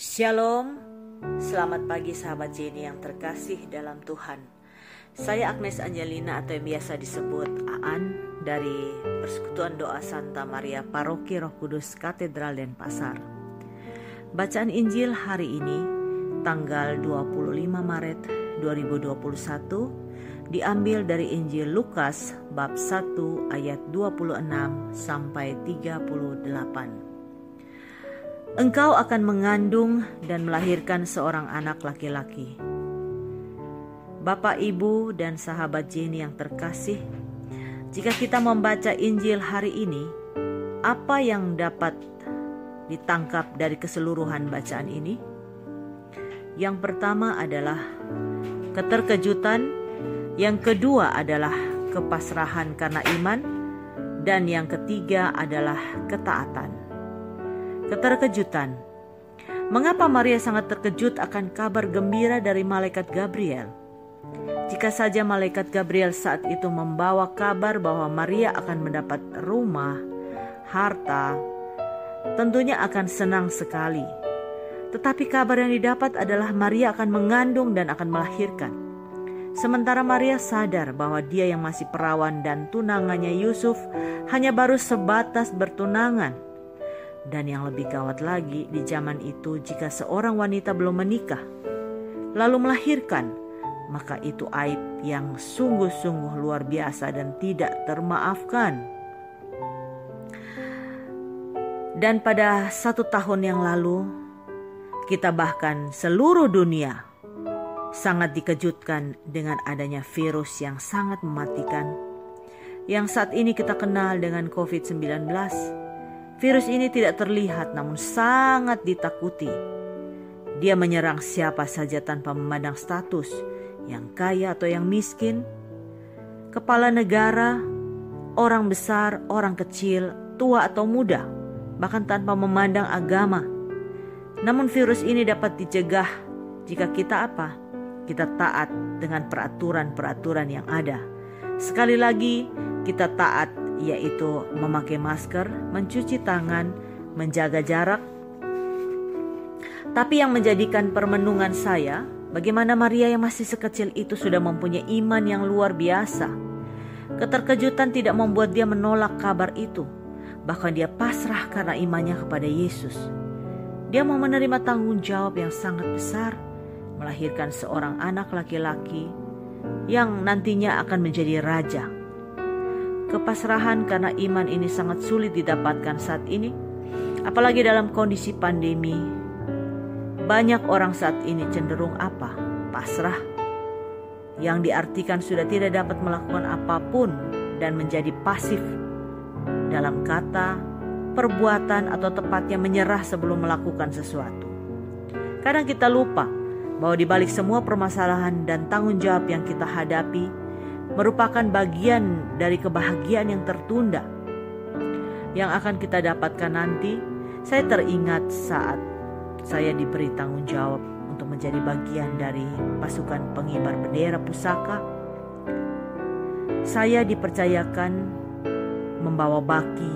Shalom, selamat pagi sahabat Jenny yang terkasih dalam Tuhan. Saya Agnes Angelina atau yang biasa disebut Aan dari Persekutuan Doa Santa Maria Paroki Roh Kudus Katedral Denpasar. Bacaan Injil hari ini tanggal 25 Maret 2021 diambil dari Injil Lukas bab 1 ayat 26 sampai 38. Engkau akan mengandung dan melahirkan seorang anak laki-laki. Bapak, ibu, dan sahabat Jenny yang terkasih, jika kita membaca Injil hari ini, apa yang dapat ditangkap dari keseluruhan bacaan ini? Yang pertama adalah keterkejutan, yang kedua adalah kepasrahan karena iman, dan yang ketiga adalah ketaatan keterkejutan. Mengapa Maria sangat terkejut akan kabar gembira dari malaikat Gabriel? Jika saja malaikat Gabriel saat itu membawa kabar bahwa Maria akan mendapat rumah, harta, tentunya akan senang sekali. Tetapi kabar yang didapat adalah Maria akan mengandung dan akan melahirkan. Sementara Maria sadar bahwa dia yang masih perawan dan tunangannya Yusuf hanya baru sebatas bertunangan dan yang lebih gawat lagi, di zaman itu, jika seorang wanita belum menikah lalu melahirkan, maka itu aib yang sungguh-sungguh luar biasa dan tidak termaafkan. Dan pada satu tahun yang lalu, kita bahkan seluruh dunia sangat dikejutkan dengan adanya virus yang sangat mematikan, yang saat ini kita kenal dengan COVID-19 Virus ini tidak terlihat namun sangat ditakuti. Dia menyerang siapa saja tanpa memandang status, yang kaya atau yang miskin, kepala negara, orang besar, orang kecil, tua atau muda, bahkan tanpa memandang agama. Namun virus ini dapat dicegah jika kita apa? Kita taat dengan peraturan-peraturan yang ada. Sekali lagi, kita taat yaitu memakai masker, mencuci tangan, menjaga jarak. Tapi yang menjadikan permenungan saya, bagaimana Maria yang masih sekecil itu sudah mempunyai iman yang luar biasa. Keterkejutan tidak membuat dia menolak kabar itu, bahkan dia pasrah karena imannya kepada Yesus. Dia mau menerima tanggung jawab yang sangat besar, melahirkan seorang anak laki-laki yang nantinya akan menjadi raja Kepasrahan karena iman ini sangat sulit didapatkan saat ini, apalagi dalam kondisi pandemi. Banyak orang saat ini cenderung apa? Pasrah. Yang diartikan sudah tidak dapat melakukan apa pun dan menjadi pasif dalam kata, perbuatan atau tepatnya menyerah sebelum melakukan sesuatu. Kadang kita lupa bahwa di balik semua permasalahan dan tanggung jawab yang kita hadapi, merupakan bagian dari kebahagiaan yang tertunda yang akan kita dapatkan nanti. Saya teringat saat saya diberi tanggung jawab untuk menjadi bagian dari pasukan pengibar bendera pusaka. Saya dipercayakan membawa baki.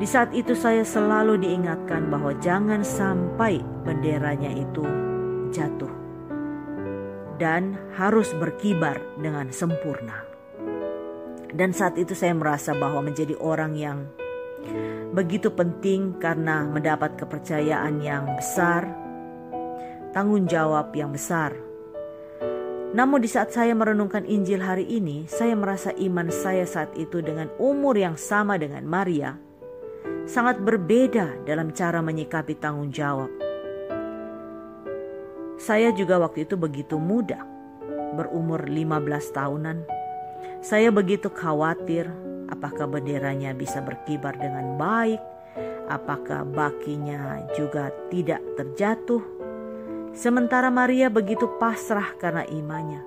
Di saat itu saya selalu diingatkan bahwa jangan sampai benderanya itu jatuh dan harus berkibar dengan sempurna. Dan saat itu saya merasa bahwa menjadi orang yang begitu penting karena mendapat kepercayaan yang besar, tanggung jawab yang besar. Namun di saat saya merenungkan Injil hari ini, saya merasa iman saya saat itu dengan umur yang sama dengan Maria sangat berbeda dalam cara menyikapi tanggung jawab. Saya juga waktu itu begitu muda, berumur 15 tahunan. Saya begitu khawatir apakah benderanya bisa berkibar dengan baik, apakah bakinya juga tidak terjatuh. Sementara Maria begitu pasrah karena imannya,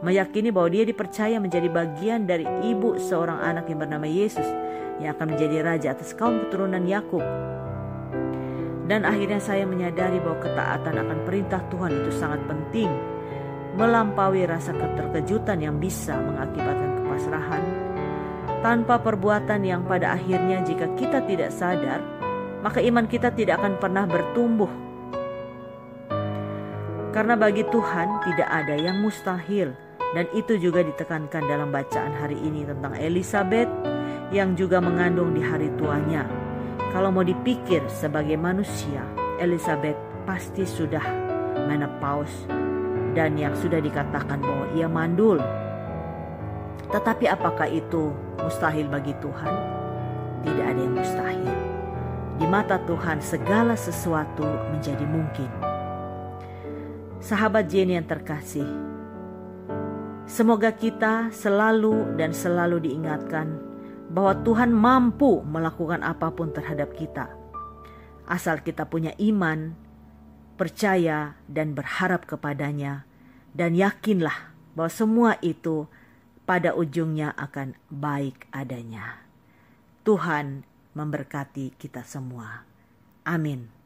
meyakini bahwa dia dipercaya menjadi bagian dari ibu seorang anak yang bernama Yesus yang akan menjadi raja atas kaum keturunan Yakub dan akhirnya saya menyadari bahwa ketaatan akan perintah Tuhan itu sangat penting, melampaui rasa keterkejutan yang bisa mengakibatkan kepasrahan. Tanpa perbuatan yang pada akhirnya jika kita tidak sadar, maka iman kita tidak akan pernah bertumbuh Karena bagi Tuhan tidak ada yang mustahil dan itu juga ditekankan dalam bacaan hari ini tentang Elizabeth yang juga mengandung di hari tuanya. Kalau mau dipikir sebagai manusia, Elizabeth pasti sudah menopause dan yang sudah dikatakan bahwa ia mandul. Tetapi apakah itu mustahil bagi Tuhan? Tidak ada yang mustahil. Di mata Tuhan segala sesuatu menjadi mungkin. Sahabat Jenny yang terkasih, semoga kita selalu dan selalu diingatkan bahwa Tuhan mampu melakukan apa pun terhadap kita. Asal kita punya iman, percaya, dan berharap kepadanya, dan yakinlah bahwa semua itu pada ujungnya akan baik adanya. Tuhan memberkati kita semua. Amin.